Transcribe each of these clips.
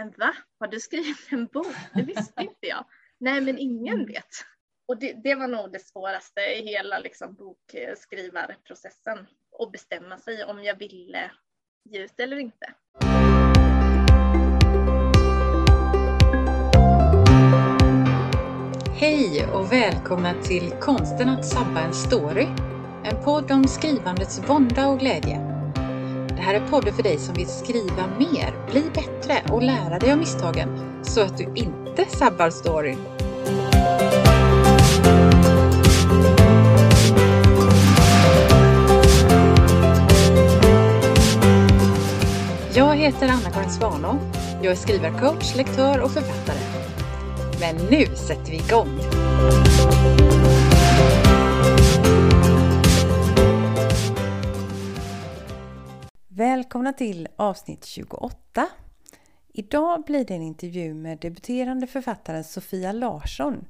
men va? Har du skrivit en bok? Det visste inte jag. Nej, men ingen mm. vet. Och det, det var nog det svåraste i hela liksom, bokskrivarprocessen. Att bestämma sig om jag ville ge ut eller inte. Hej och välkomna till Konsten att sabba en story. En podd om skrivandets vånda och glädje. Det här är podden för dig som vill skriva mer, bli bättre och lära dig av misstagen så att du inte sabbar storyn. Jag heter Anna-Karin Svanå. Jag är skrivarcoach, lektör och författare. Men nu sätter vi igång! Välkomna till avsnitt 28. Idag blir det en intervju med debuterande författaren Sofia Larsson.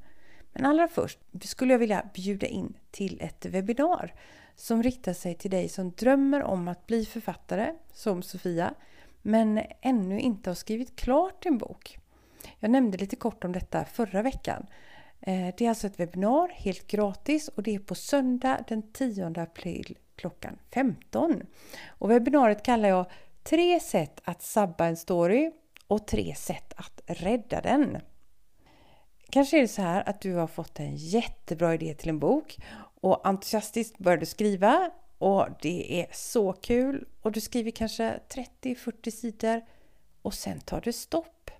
Men allra först skulle jag vilja bjuda in till ett webbinar som riktar sig till dig som drömmer om att bli författare, som Sofia, men ännu inte har skrivit klart din bok. Jag nämnde lite kort om detta förra veckan. Eh, det är alltså ett webbinar helt gratis och det är på söndag den 10 april klockan 15. Och webbinariet kallar jag Tre sätt att sabba en story och tre sätt att rädda den. Kanske är det så här att du har fått en jättebra idé till en bok och entusiastiskt börjar du skriva och det är så kul och du skriver kanske 30-40 sidor och sen tar det stopp.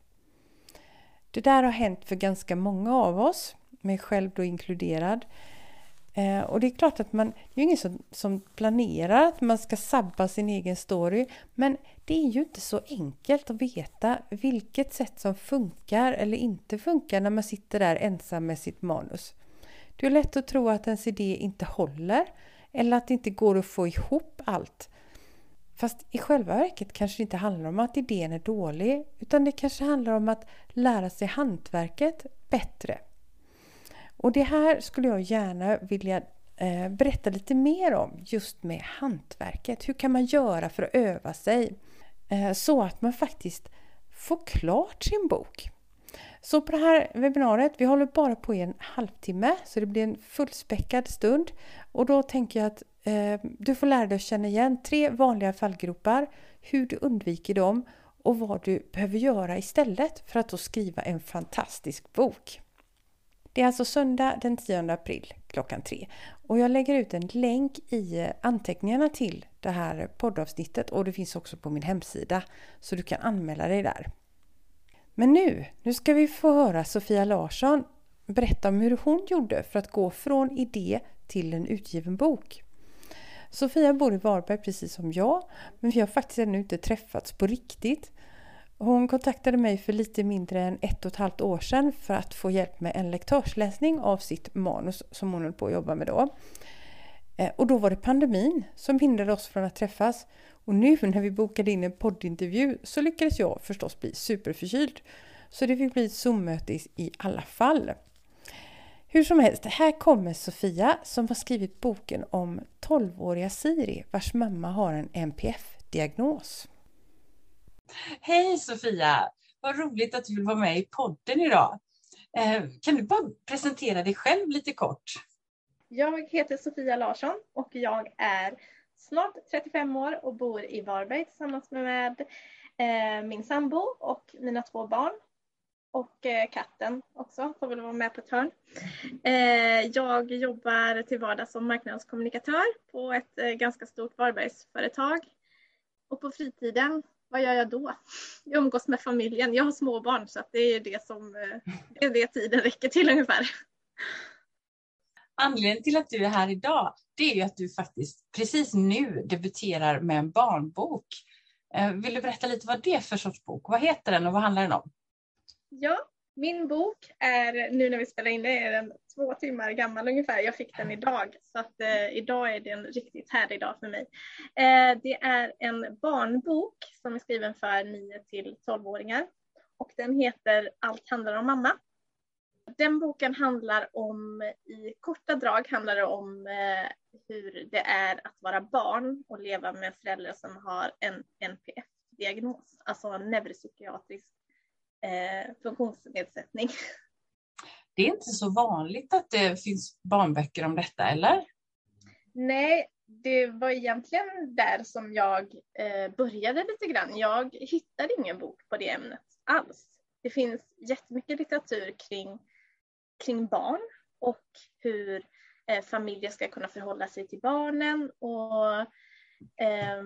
Det där har hänt för ganska många av oss, mig själv då inkluderad. Eh, och det är klart att man, det är ingen som, som planerar att man ska sabba sin egen story. Men det är ju inte så enkelt att veta vilket sätt som funkar eller inte funkar när man sitter där ensam med sitt manus. Det är lätt att tro att ens idé inte håller eller att det inte går att få ihop allt. Fast i själva verket kanske det inte handlar om att idén är dålig utan det kanske handlar om att lära sig hantverket bättre. Och det här skulle jag gärna vilja eh, berätta lite mer om just med hantverket. Hur kan man göra för att öva sig eh, så att man faktiskt får klart sin bok? Så på det här webbinariet, vi håller bara på i en halvtimme så det blir en fullspäckad stund. Och då tänker jag att eh, du får lära dig att känna igen tre vanliga fallgropar, hur du undviker dem och vad du behöver göra istället för att då skriva en fantastisk bok. Det är alltså söndag den 10 april klockan tre. Och jag lägger ut en länk i eh, anteckningarna till det här poddavsnittet och det finns också på min hemsida så du kan anmäla dig där. Men nu, nu ska vi få höra Sofia Larsson berätta om hur hon gjorde för att gå från idé till en utgiven bok. Sofia bor i Varberg precis som jag, men vi har faktiskt ännu inte träffats på riktigt. Hon kontaktade mig för lite mindre än ett och ett halvt år sedan för att få hjälp med en lektörsläsning av sitt manus som hon höll på att jobba med då. Eh, och då var det pandemin som hindrade oss från att träffas. Och nu när vi bokade in en poddintervju så lyckades jag förstås bli superförkyld. Så det fick bli ett Zoom-möte i alla fall. Hur som helst, här kommer Sofia som har skrivit boken om 12-åriga Siri vars mamma har en NPF-diagnos. Hej Sofia! Vad roligt att du vill vara med i podden idag. Eh, kan du bara presentera dig själv lite kort? Jag heter Sofia Larsson och jag är snart 35 år och bor i Varberg tillsammans med eh, min sambo och mina två barn. Och eh, katten också får väl vara med på ett hörn. Jag jobbar till vardags som marknadskommunikatör på ett ganska stort Varbergsföretag. Och på fritiden vad gör jag då? Jag umgås med familjen. Jag har småbarn så det är det som eh, det, är det tiden räcker till ungefär. Anledningen till att du är här idag det är ju att du faktiskt precis nu debuterar med en barnbok. Eh, vill du berätta lite vad det är för sorts bok? Vad heter den och vad handlar den om? Ja, min bok är, nu när vi spelar in det, är den två timmar gammal ungefär. Jag fick den idag så att eh, idag är det en riktigt härlig dag för mig. Eh, det är en barnbok som är skriven för 9 till 12-åringar och den heter Allt handlar om mamma. Den boken handlar om, i korta drag handlar det om eh, hur det är att vara barn och leva med föräldrar som har en NPF-diagnos, alltså en neuropsykiatrisk eh, funktionsnedsättning. Det är inte så vanligt att det finns barnböcker om detta, eller? Nej, det var egentligen där som jag eh, började lite grann. Jag hittade ingen bok på det ämnet alls. Det finns jättemycket litteratur kring, kring barn och hur eh, familjer ska kunna förhålla sig till barnen. Och, eh,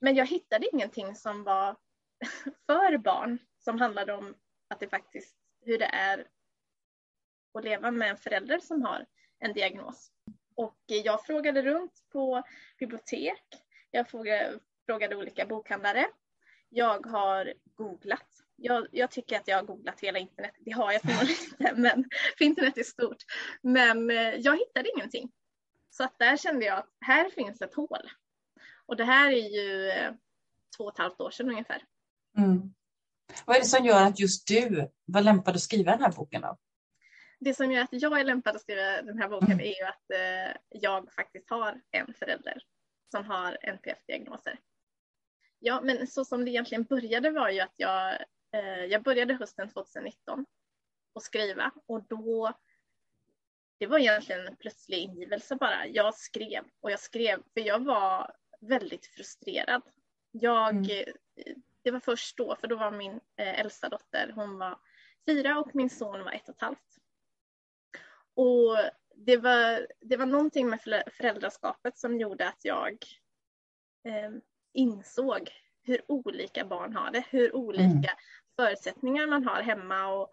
men jag hittade ingenting som var för barn som handlade om att det faktiskt, hur det är att leva med en förälder som har en diagnos. Och jag frågade runt på bibliotek. Jag frågade, frågade olika bokhandlare. Jag har googlat. Jag, jag, tycker att jag har googlat hela internet. Det har jag förmodligen inte, men för internet är stort. Men eh, jag hittade ingenting. Så att där kände jag att här finns ett hål. Och det här är ju eh, två och ett halvt år sedan ungefär. Mm. Vad är det som gör att just du var lämpad att skriva den här boken då? det som gör att jag är lämpad att skriva den här boken är ju att eh, jag faktiskt har en förälder som har NPF-diagnoser. Ja, men så som det egentligen började var ju att jag, eh, jag började hösten 2019 att skriva och då det var egentligen en plötslig ingivelse bara. Jag skrev och jag skrev för jag var väldigt frustrerad. Jag, mm. Det var först då, för då var min eh, äldsta dotter, hon var fyra och min son var ett och ett halvt. Och det var, det var någonting med föräldraskapet som gjorde att jag eh, insåg hur olika barn har det, hur olika mm. förutsättningar man har hemma och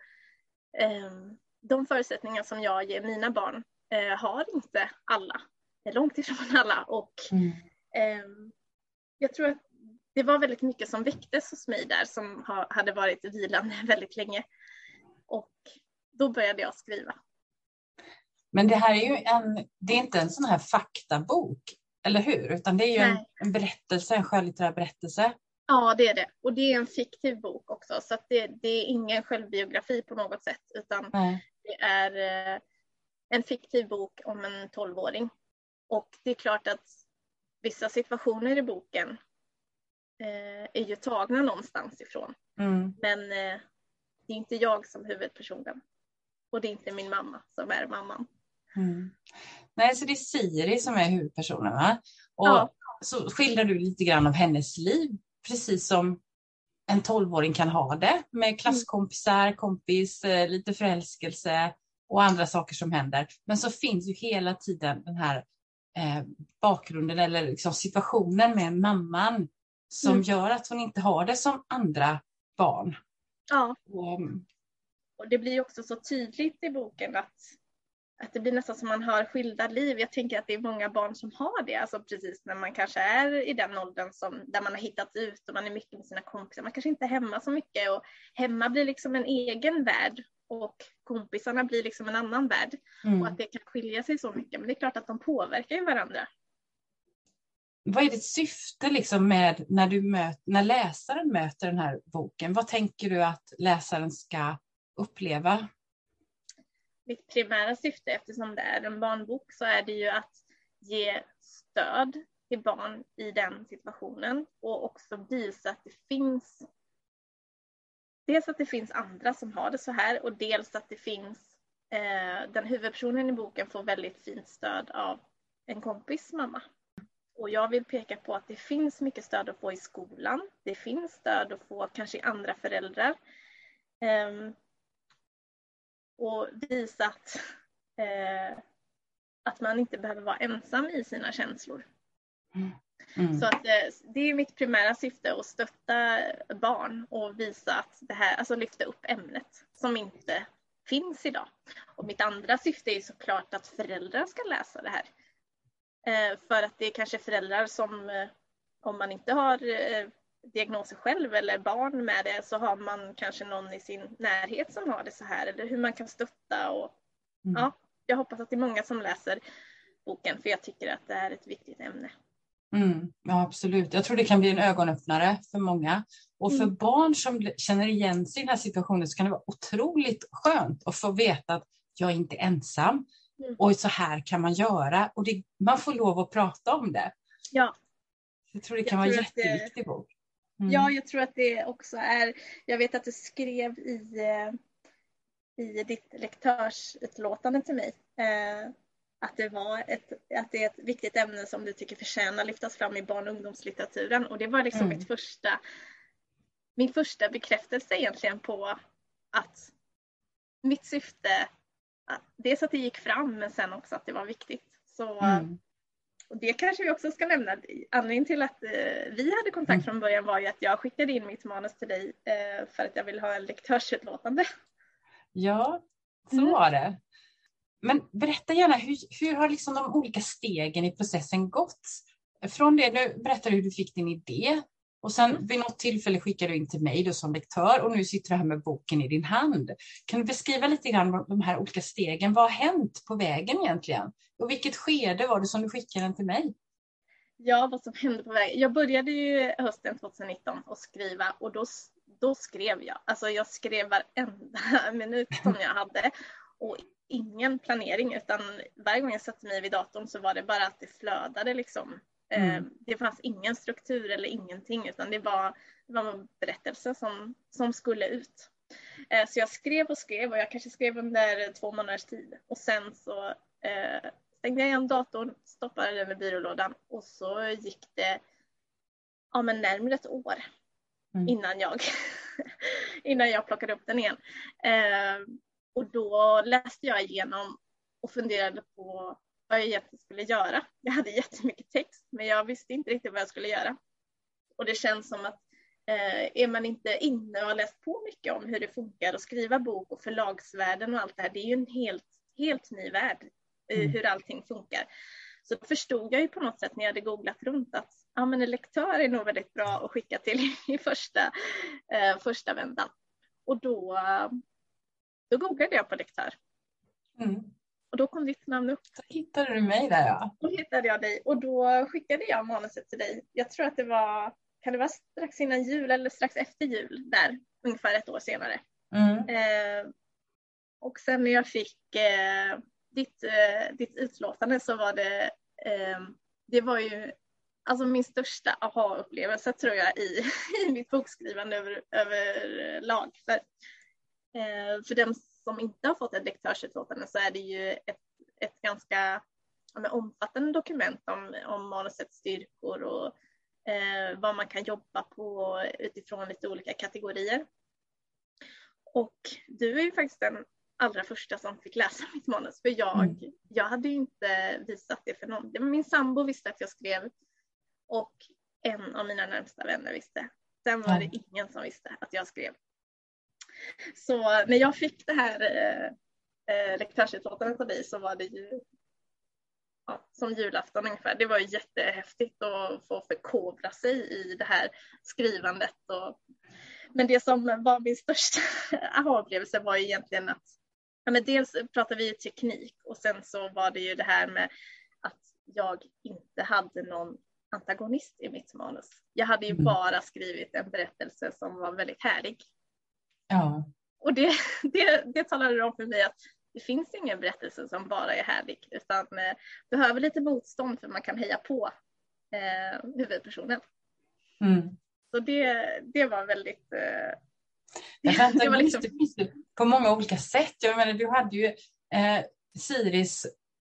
eh, de förutsättningar som jag ger mina barn eh, har inte alla, långt ifrån alla och mm. eh, jag tror att det var väldigt mycket som väcktes hos mig där som ha, hade varit vilande väldigt länge och då började jag skriva men det här är ju en, det är inte en sån här faktabok, eller hur? Utan det är ju en, en, berättelse, en skönlitterär berättelse. Ja, det är det. Och det är en fiktiv bok också, så det, det, är ingen självbiografi på något sätt, utan Nej. det är eh, en fiktiv bok om en tolvåring. Och det är klart att vissa situationer i boken eh, är ju tagna någonstans ifrån. Mm. Men eh, det är inte jag som huvudpersonen. Och det är inte min mamma som är mamman. Mm. Nej, så det är Siri som är huvudpersonen. Va? Och ja. så skildrar du lite grann av hennes liv, precis som en tolvåring kan ha det med klasskompisar, kompis, eh, lite förälskelse och andra saker som händer. Men så finns ju hela tiden den här eh, bakgrunden eller liksom situationen med mamman som mm. gör att hon inte har det som andra barn. Ja. Och, och det blir också så tydligt i boken att att det blir nästan som man har skilda liv. Jag tänker att det är många barn som har det, alltså precis när man kanske är i den åldern som, där man har hittat ut och man är mycket med sina kompisar. Man kanske inte är hemma så mycket och hemma blir liksom en egen värld och kompisarna blir liksom en annan värld. Mm. Och att det kan skilja sig så mycket. Men det är klart att de påverkar ju varandra. Vad är ditt syfte liksom med när, du möt, när läsaren möter den här boken? Vad tänker du att läsaren ska uppleva? mitt primära syfte eftersom det är en barnbok så är det ju att ge stöd till barn i den situationen och också visa att det finns dels att det finns andra som har det så här och dels att det finns eh, den huvudpersonen i boken får väldigt fint stöd av en kompis mamma. Och jag vill peka på att det finns mycket stöd att få i skolan. Det finns stöd att få kanske i andra föräldrar. Um, och visa att, eh, att man inte behöver vara ensam i sina känslor. Mm. Mm. Så att, eh, det är mitt primära syfte att stötta barn och visa att det här, alltså lyfta upp ämnet som inte finns idag. Och mitt andra syfte är såklart att föräldrar ska läsa det här. Eh, för att det är kanske föräldrar som, eh, om man inte har eh, diagnoser själv eller barn med det så har man kanske någon i sin närhet som har det så här eller hur man kan stötta och mm. ja, jag hoppas att det är många som läser boken för jag tycker att det är ett viktigt ämne. Mm, ja absolut, jag tror det kan bli en ögonöppnare för många och för mm. barn som känner igen sig i den här situationen så kan det vara otroligt skönt att få veta att jag är inte ensam mm. och så här kan man göra och det, man får lov att prata om det. Ja. Jag tror det kan vara en jätteviktig bok Mm. Ja, jag tror att det också är, jag vet att du skrev i, eh, i ditt lektörsutlåtande till mig eh, att det, var ett, att det är ett viktigt ämne som du tycker förtjänar lyftas fram i barn och ungdomslitteraturen. Och det var liksom mm. mitt första, min första bekräftelse egentligen på att mitt syfte, dels att det gick fram men sen också att det var viktigt. Så mm. Och det kanske vi också ska nämna. Anledningen till att eh, vi hade kontakt mm. från början var ju att jag skickade in mitt manus till dig eh, för att jag ville ha en lektörsutlåtande. Ja, så mm. var det. Men berätta gärna, hur, hur har liksom de olika stegen i processen gått? Från det, nu berättar du hur du fick din idé och sen mm. vid något tillfälle skickade du in till mig då som lektör och nu sitter du här med boken i din hand. Kan du beskriva lite grann de här olika stegen? Vad har hänt på vägen egentligen? Och vilket skede var det som du skickade den till mig? Ja, vad som hände på vägen. Jag började ju hösten 2019 att skriva och då, då skrev jag. Alltså jag skrev varenda minut som jag hade och ingen planering utan varje gång jag satte mig vid datorn så var det bara att det flödade liksom. Mm. Eh, det fanns ingen struktur eller ingenting utan det var, det var en berättelse som, som skulle ut. Eh, så jag skrev och skrev och jag kanske skrev under två månaders tid och sen så eh, stängde jag igen datorn, stoppade den i byrålådan och så gick det ja, men närmare ett år mm. innan, jag, innan jag plockade upp den igen. Eh, och då läste jag igenom och funderade på vad jag egentligen skulle göra. Jag hade jättemycket text men jag visste inte riktigt vad jag skulle göra. Och det känns som att eh, är man inte inne och har läst på mycket om hur det funkar att skriva bok och förlagsvärlden och allt det här, det är ju en helt, helt ny värld mm. hur allting funkar. Så då förstod jag ju på något sätt när jag hade googlat runt att ja, men en lektör är nog väldigt bra att skicka till i första, eh, första vändan. Och då, då googlade jag på lektör. Mm. Och då kom ditt namn upp. Då hittade du mig där ja. Då hittade jag dig och då skickade jag manuset till dig. Jag tror att det var, kan det vara strax innan jul eller strax efter jul där, ungefär ett år senare. Mm. Eh, och sen när jag fick eh, ditt, eh, ditt utlåtande så var det, eh, det var ju alltså min största aha-upplevelse tror jag i, i mitt bokskrivande över, överlag. För, eh, för den som inte har fått ett lektörsutlåtande så är det ju ett, ett ganska ja, omfattande dokument om, om manusets styrkor och eh, vad man kan jobba på utifrån lite olika kategorier. Och du är ju faktiskt den allra första som fick läsa mitt manus för jag, mm. jag hade ju inte visat det för någon. Min sambo visste att jag skrev och en av mina närmsta vänner visste. Sen var det ingen som visste att jag skrev. Så när jag fick det här eh, eh, lektörsutlåtandet av dig så var det ju ja, som julafton ungefär. Det var jättehäftigt att få förkovra sig i det här skrivandet. Och, men det som var min största aha-upplevelse var egentligen att ja, men dels pratade vi teknik och sen så var det ju det här med att jag inte hade någon antagonist i mitt manus. Jag hade ju mm. bara skrivit en berättelse som var väldigt härlig. Ja. Och det, det, det talade om för mig att det finns ingen berättelse som bara är härlig utan eh, behöver lite motstånd för man kan heja på eh, huvudpersonen. Mm. Så det, det var väldigt eh, det var liksom... på många olika sätt. Jag menar, du hade ju eh, Siris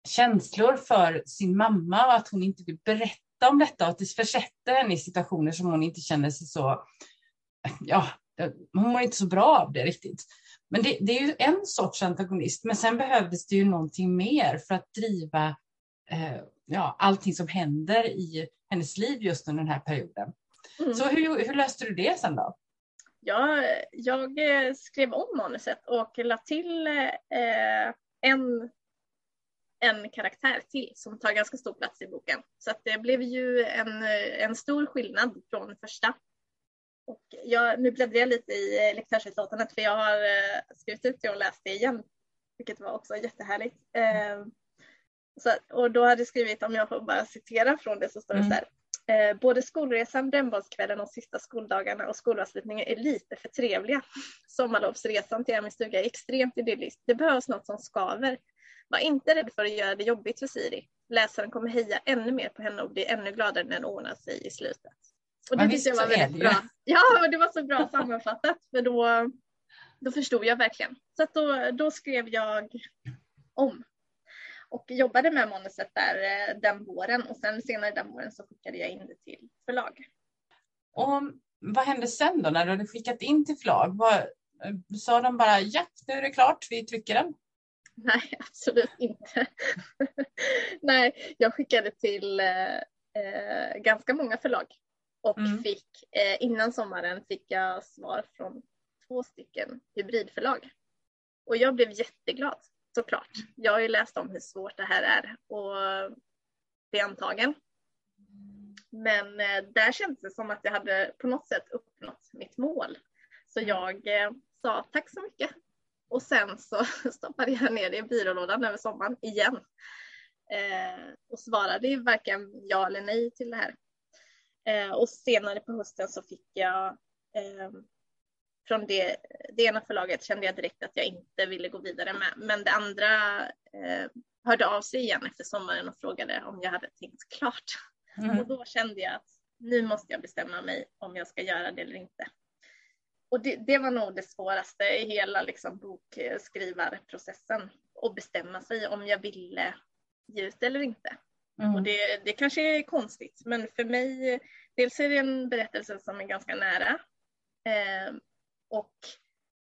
känslor för sin mamma och att hon inte vill berätta om detta och att det försätter henne i situationer som hon inte känner sig så, ja, hon mår inte så bra av det riktigt. Men det, det, är ju en sorts antagonist, men sen behövdes det ju någonting mer för att driva eh, ja, allting som händer i hennes liv just under den här perioden. Mm. Så hur, hur löste du det sen då? Ja, jag eh, skrev om manuset och la till eh, en, en karaktär till som tar ganska stor plats i boken. Så det blev ju en, en stor skillnad från första. Och jag, nu bläddrar jag lite i lektörsutlåtandet för jag har eh, skrivit ut det och läst det igen, vilket var också jättehärligt. Eh, så, och då hade jag skrivit, om jag får bara citera från det så står det mm. så här. Eh, både skolresan, brännbollskvällen och sista skoldagarna och skolavslutningen är lite för trevliga. Sommarlovsresan till min stuga är extremt idyllisk. Det behövs något som skaver. Var inte rädd för att göra det jobbigt för Siri. Läsaren kommer heja ännu mer på henne och bli ännu gladare när den ordnar sig i slutet. Och det tyckte jag var väldigt bra. Ja, men det var så bra sammanfattat för då, då förstod jag verkligen. Så då, då skrev jag om och jobbade med manuset där eh, den våren och sen senare den våren så skickade jag in det till förlag. Och vad hände sen då när du hade skickat in till förlag? Vad, sa de bara ja, nu är det klart, vi trycker den? Nej, absolut inte. Nej, jag skickade till eh, eh, ganska många förlag och mm. fick eh, innan sommaren fick jag svar från två stycken hybridförlag. Och jag blev jätteglad såklart. Jag har ju läst om hur svårt det här är och bli antagen. Men eh, där kändes det som att jag hade på något sätt uppnått mitt mål. Så mm. jag eh, sa tack så mycket. Och sen så stoppade jag ner det i byrålådan över sommaren igen. Eh, och svarade varken ja eller nej till det här. Eh, och senare på hösten så fick jag eh, från det, det ena förlaget kände jag direkt att jag inte ville gå vidare med. Men det andra eh, hörde av sig igen efter sommaren och frågade om jag hade tänkt klart. Mm. Och då kände jag att nu måste jag bestämma mig om jag ska göra det eller inte. Och det, det var nog det svåraste i hela liksom, bokskrivarprocessen. Att bestämma sig om jag ville ge ut eller inte. Mm. Och det, det kanske är konstigt, men för mig, dels är det en berättelse som är ganska nära. Eh, och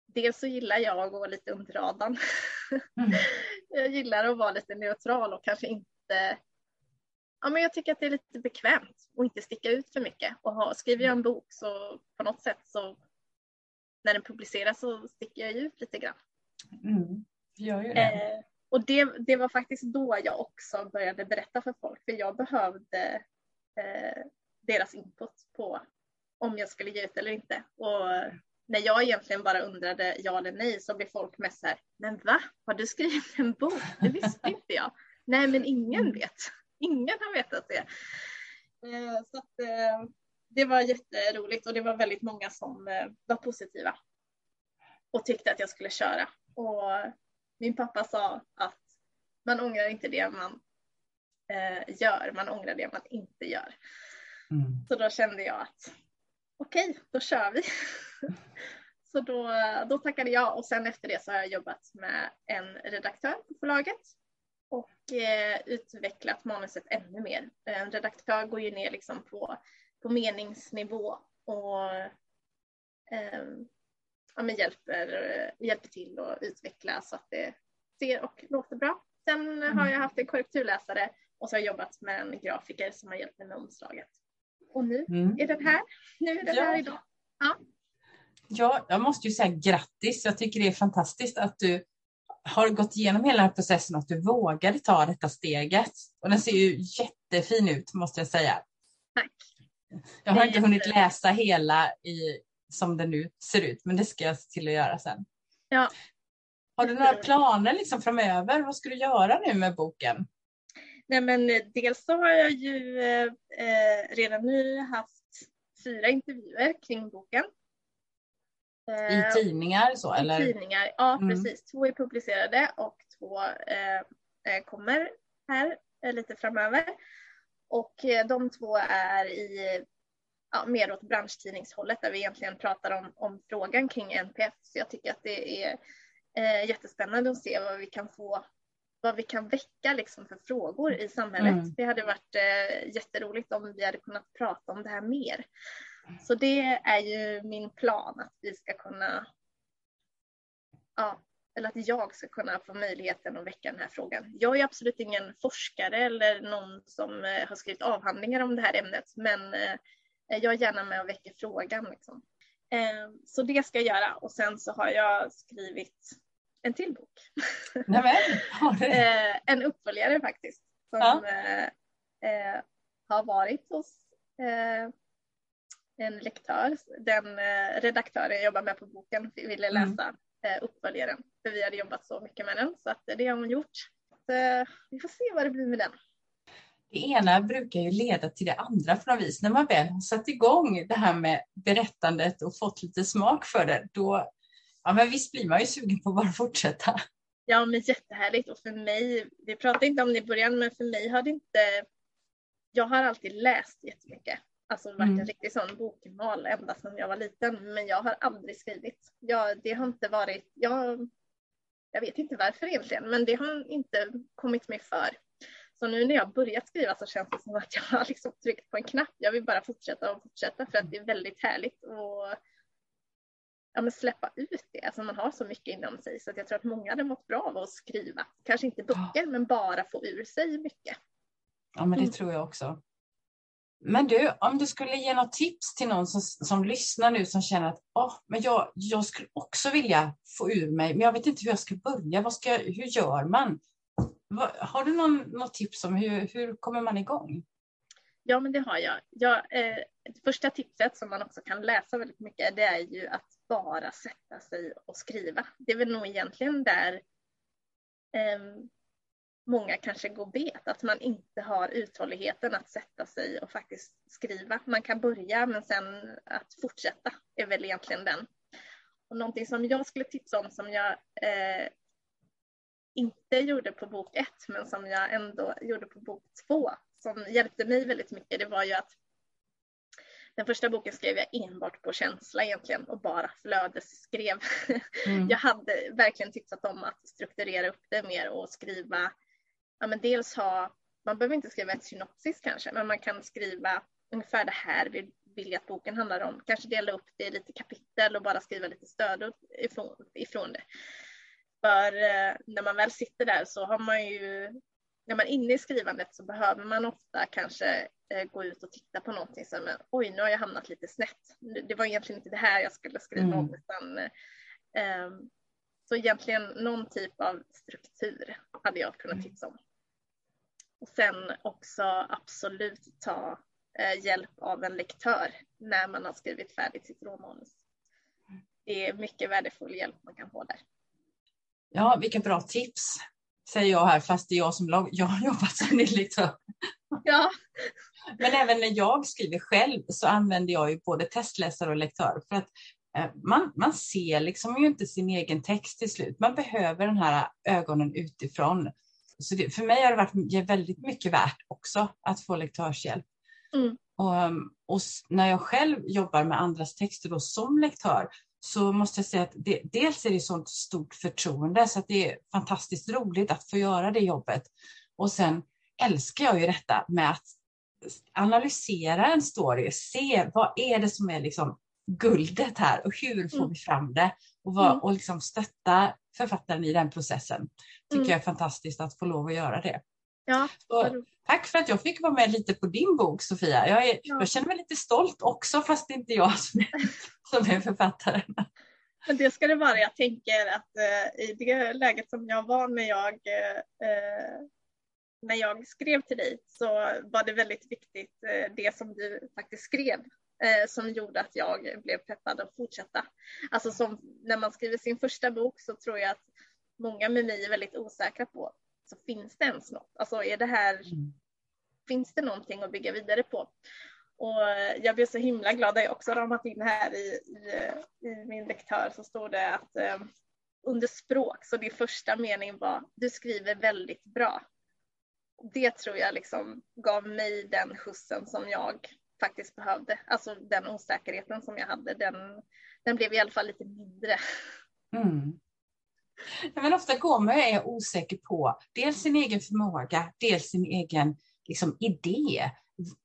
dels så gillar jag att gå lite under radarn. Mm. jag gillar att vara lite neutral och kanske inte Ja, men jag tycker att det är lite bekvämt att inte sticka ut för mycket. Och ha, skriver jag en bok så på något sätt så när den publiceras så sticker jag ut lite grann. Mm, gör ju det. Eh, och det, det var faktiskt då jag också började berätta för folk, för jag behövde eh, deras input på om jag skulle ge ut eller inte. Och när jag egentligen bara undrade ja eller nej så blev folk mest så här, men va? Har du skrivit en bok? Det visste inte jag. Nej, men ingen mm. vet. Ingen har vetat det. Eh, så att, eh, det var jätteroligt och det var väldigt många som eh, var positiva och tyckte att jag skulle köra. Och min pappa sa att man ångrar inte det man gör, man ångrar det man inte gör. Mm. Så då kände jag att okej, okay, då kör vi. så då, då tackade jag och sen efter det så har jag jobbat med en redaktör på förlaget och eh, utvecklat manuset ännu mer. En redaktör går ju ner liksom på, på meningsnivå och eh, ja, men hjälper, hjälper till att utveckla så att det ser och låter bra. Sen mm. har jag haft en korrekturläsare och så har jag jobbat med en grafiker som har hjälpt mig med omslaget. Och nu mm. är den här. Nu är den ja. här idag. Ja. ja, jag måste ju säga grattis. Jag tycker det är fantastiskt att du har gått igenom hela den här processen och att du vågade ta detta steget. Och den ser ju jättefin ut måste jag säga. Tack. Jag har inte hunnit läsa hela i, som den nu ser ut, men det ska jag se till att göra sen. Ja. Har du några planer liksom framöver? Vad ska du göra nu med boken? Nej, men dels så har jag ju eh, redan nu haft fyra intervjuer kring boken. I eh, tidningar så eller? I tidningar, ja mm. precis. Två är publicerade och två eh, eh kommer här eh, lite framöver. Och eh, de två är i ja, mer åt branschtidningshållet där vi egentligen pratar om, om frågan kring NPF. Så jag tycker att det är eh, jättespännande att se vad vi kan få vad vi kan väcka liksom för frågor i samhället. Mm. Det hade varit eh, jätteroligt om vi hade kunnat prata om det här mer. Så det är ju min plan att vi ska kunna, ja, eller att jag ska kunna få möjligheten att väcka den här frågan. Jag är absolut ingen forskare eller någon som eh, har skrivit avhandlingar om det här ämnet, men eh, jag är gärna med och väcker frågan. Liksom. Eh, så det ska jag göra och sen så har jag skrivit en till bok. Nämen, en uppföljare faktiskt som ja. har varit hos en lektör, den eh, redaktören jag jobbar med på boken ville mm. läsa mm. uppföljaren. För vi hade jobbat så mycket med den så att det har hon gjort. Så, vi får se vad det blir med den. Det ena brukar ju leda till det andra på något vis. När man väl har satt igång det här med berättandet och fått lite smak för det, då ja, men visst blir man ju sugen på att bara fortsätta. Ja, men jättehärligt. Och för mig, vi pratade inte om det i början, men för mig har det inte... Jag har alltid läst jättemycket Alltså varit mm. en riktig sån bokmal ända sedan jag var liten. Men jag har aldrig skrivit. Jag, det har inte varit, jag, jag vet inte varför egentligen, men det har inte kommit mig för. Så nu när jag börjat skriva så känns det som att jag har liksom tryckt på en knapp. Jag vill bara fortsätta och fortsätta för att det är väldigt härligt att ja, men släppa ut det. Alltså man har så mycket inom sig så att jag tror att många hade mått bra av att skriva. Kanske inte böcker men bara få ur sig mycket. Ja men det mm. tror jag också. Men du, om du skulle ge något tips till någon som, som lyssnar nu som känner att oh, men jag, jag skulle också vilja få ur mig, men jag vet inte hur jag ska börja. Vad ska, hur gör man? Har du någon, något tips om hur, hur kommer man igång? Ja, men det har jag. jag eh, det första tipset som man också kan läsa väldigt mycket, det är ju att bara sätta sig och skriva. Det är väl nog egentligen där eh, många kanske går bet, att man inte har uthålligheten att sätta sig och faktiskt skriva. Man kan börja, men sen att fortsätta är väl egentligen den. Och någonting som jag skulle tipsa om som jag eh, inte gjorde på bok ett, men som jag ändå gjorde på bok två, som hjälpte mig väldigt mycket, det var ju att den första boken skrev jag enbart på känsla egentligen och bara flödesskrev. Mm. Jag hade verkligen tyckt om att strukturera upp det mer och skriva, ja men dels ha, man behöver inte skriva ett synopsis kanske, men man kan skriva ungefär det här vill, vill att boken handlar om. Kanske dela upp det i lite kapitel och bara skriva lite stöd ifrån, ifrån det. För eh, när man väl sitter där så har man ju, när man är inne i skrivandet så behöver man ofta kanske eh, gå ut och titta på någonting som, oj nu har jag hamnat lite snett. Det var egentligen inte det här jag skulle skriva mm. om utan eh, så egentligen någon typ av struktur hade jag kunnat mm. tipsa om. Och sen också absolut ta eh, hjälp av en lektör när man har skrivit färdigt sitt råmanus. Det är mycket värdefull hjälp man kan få där. Ja, vilka bra tips, säger jag här, fast det är jag som jag har jobbat som lektör. Ja. Men även när jag skriver själv så använder jag ju både testläsare och lektör för att eh, man, man ser liksom ju inte sin egen text till slut. Man behöver den här ögonen utifrån. Så det, för mig har det varit väldigt mycket värt också att få lektörshjälp. Mm. Och, och, när jag själv jobbar med andras texter då som lektör så måste jag säga att det, dels är det sånt stort förtroende så att det är fantastiskt roligt att få göra det jobbet. Och sen älskar jag ju detta med att analysera en story, se vad är det som är liksom guldet här och hur får mm. vi fram det? Och, vad, mm. och liksom stötta författaren i den processen. tycker mm. jag är fantastiskt att få lov att göra det. Ja. Så, tack för att jag fick vara med lite på din bok Sofia. Jag, är, ja. jag känner mig lite stolt också fast det är inte jag som är, som är författaren. Men det ska det vara. Jag tänker att eh, i det läget som jag var när jag, eh, när jag skrev till dig så var det väldigt viktigt eh, det som du faktiskt skrev eh, som gjorde att jag blev peppad att fortsätta. Alltså som när man skriver sin första bok så tror jag att många med mig är väldigt osäkra på så finns det ens något? Alltså är det här, mm. finns det någonting att bygga vidare på? Och jag blev så himla glad jag också ramat in här i, i, i min lektör så står det att eh, under språk så din första mening var du skriver väldigt bra. Det tror jag liksom gav mig den skjutsen som jag faktiskt behövde. Alltså den osäkerheten som jag hade, den, den blev i alla fall lite mindre. Mm. Men ofta går man och är osäker på dels sin egen förmåga, dels sin egen liksom, idé.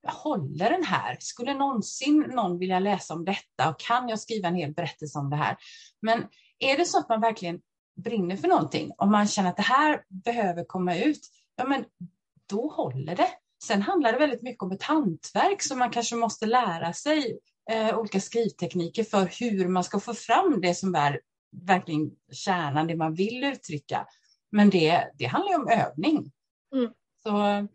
Håller den här? Skulle någonsin någon vilja läsa om detta? Och kan jag skriva en hel berättelse om det här? Men är det så att man verkligen brinner för någonting, om man känner att det här behöver komma ut, ja men då håller det. Sen handlar det väldigt mycket om ett hantverk som man kanske måste lära sig eh, olika skrivtekniker för hur man ska få fram det som är verkligen kärnan, det man vill uttrycka. Men det, det handlar ju om övning. Mm. Så,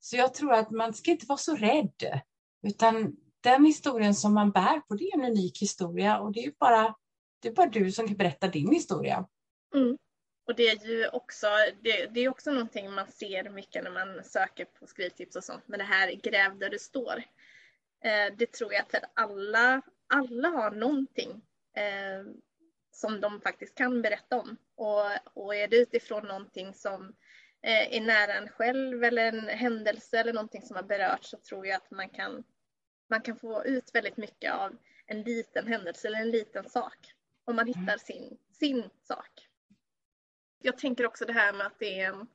så jag tror att man ska inte vara så rädd, utan den historien som man bär på, det är en unik historia och det är bara, det är bara du som kan berätta din historia. Mm. Och det är ju också, det, det, är också någonting man ser mycket när man söker på skrivtips och sånt, men det här gräv där du står. Eh, det tror jag att alla, alla har någonting eh, som de faktiskt kan berätta om. Och, och är det utifrån någonting som eh, är nära en själv eller en händelse eller någonting som har berört så tror jag att man kan man kan få ut väldigt mycket av en liten händelse eller en liten sak. Om man hittar mm. sin, sin sak. Jag tänker också det här med att det är en,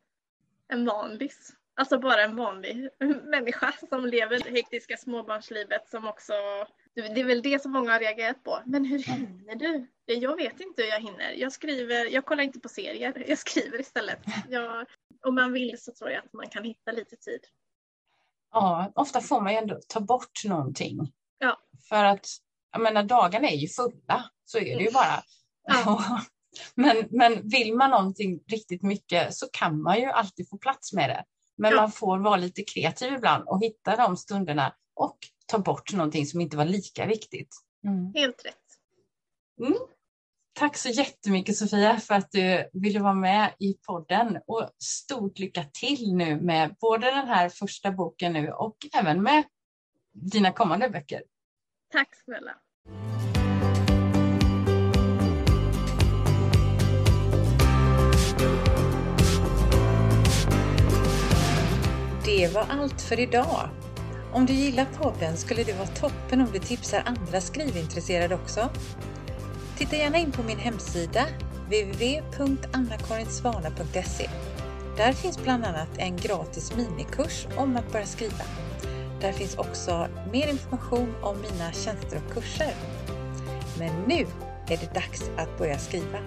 en vanlis. Alltså bara en vanlig människa som lever det hektiska småbarnslivet som också det är väl det som många har reagerat på. Men hur hinner du? Jag vet inte hur jag hinner. Jag skriver, jag kollar inte på serier, jag skriver istället. Jag, om man vill så tror jag att man kan hitta lite tid. Ja, ofta får man ju ändå ta bort någonting. Ja. För att, jag menar dagarna är ju fulla, så är det ju bara. Ja. men, men vill man någonting riktigt mycket så kan man ju alltid få plats med det. Men ja. man får vara lite kreativ ibland och hitta de stunderna och ta bort någonting som inte var lika viktigt. Mm. Helt rätt. Mm. Tack så jättemycket Sofia för att du ville vara med i podden och stort lycka till nu med både den här första boken nu och även med dina kommande böcker. Tack snälla. Det var allt för idag. Om du gillar podden skulle det vara toppen om du tipsar andra skrivintresserade också. Titta gärna in på min hemsida www.annakarinsvana.se. Där finns bland annat en gratis minikurs om att börja skriva. Där finns också mer information om mina tjänster och kurser. Men nu är det dags att börja skriva.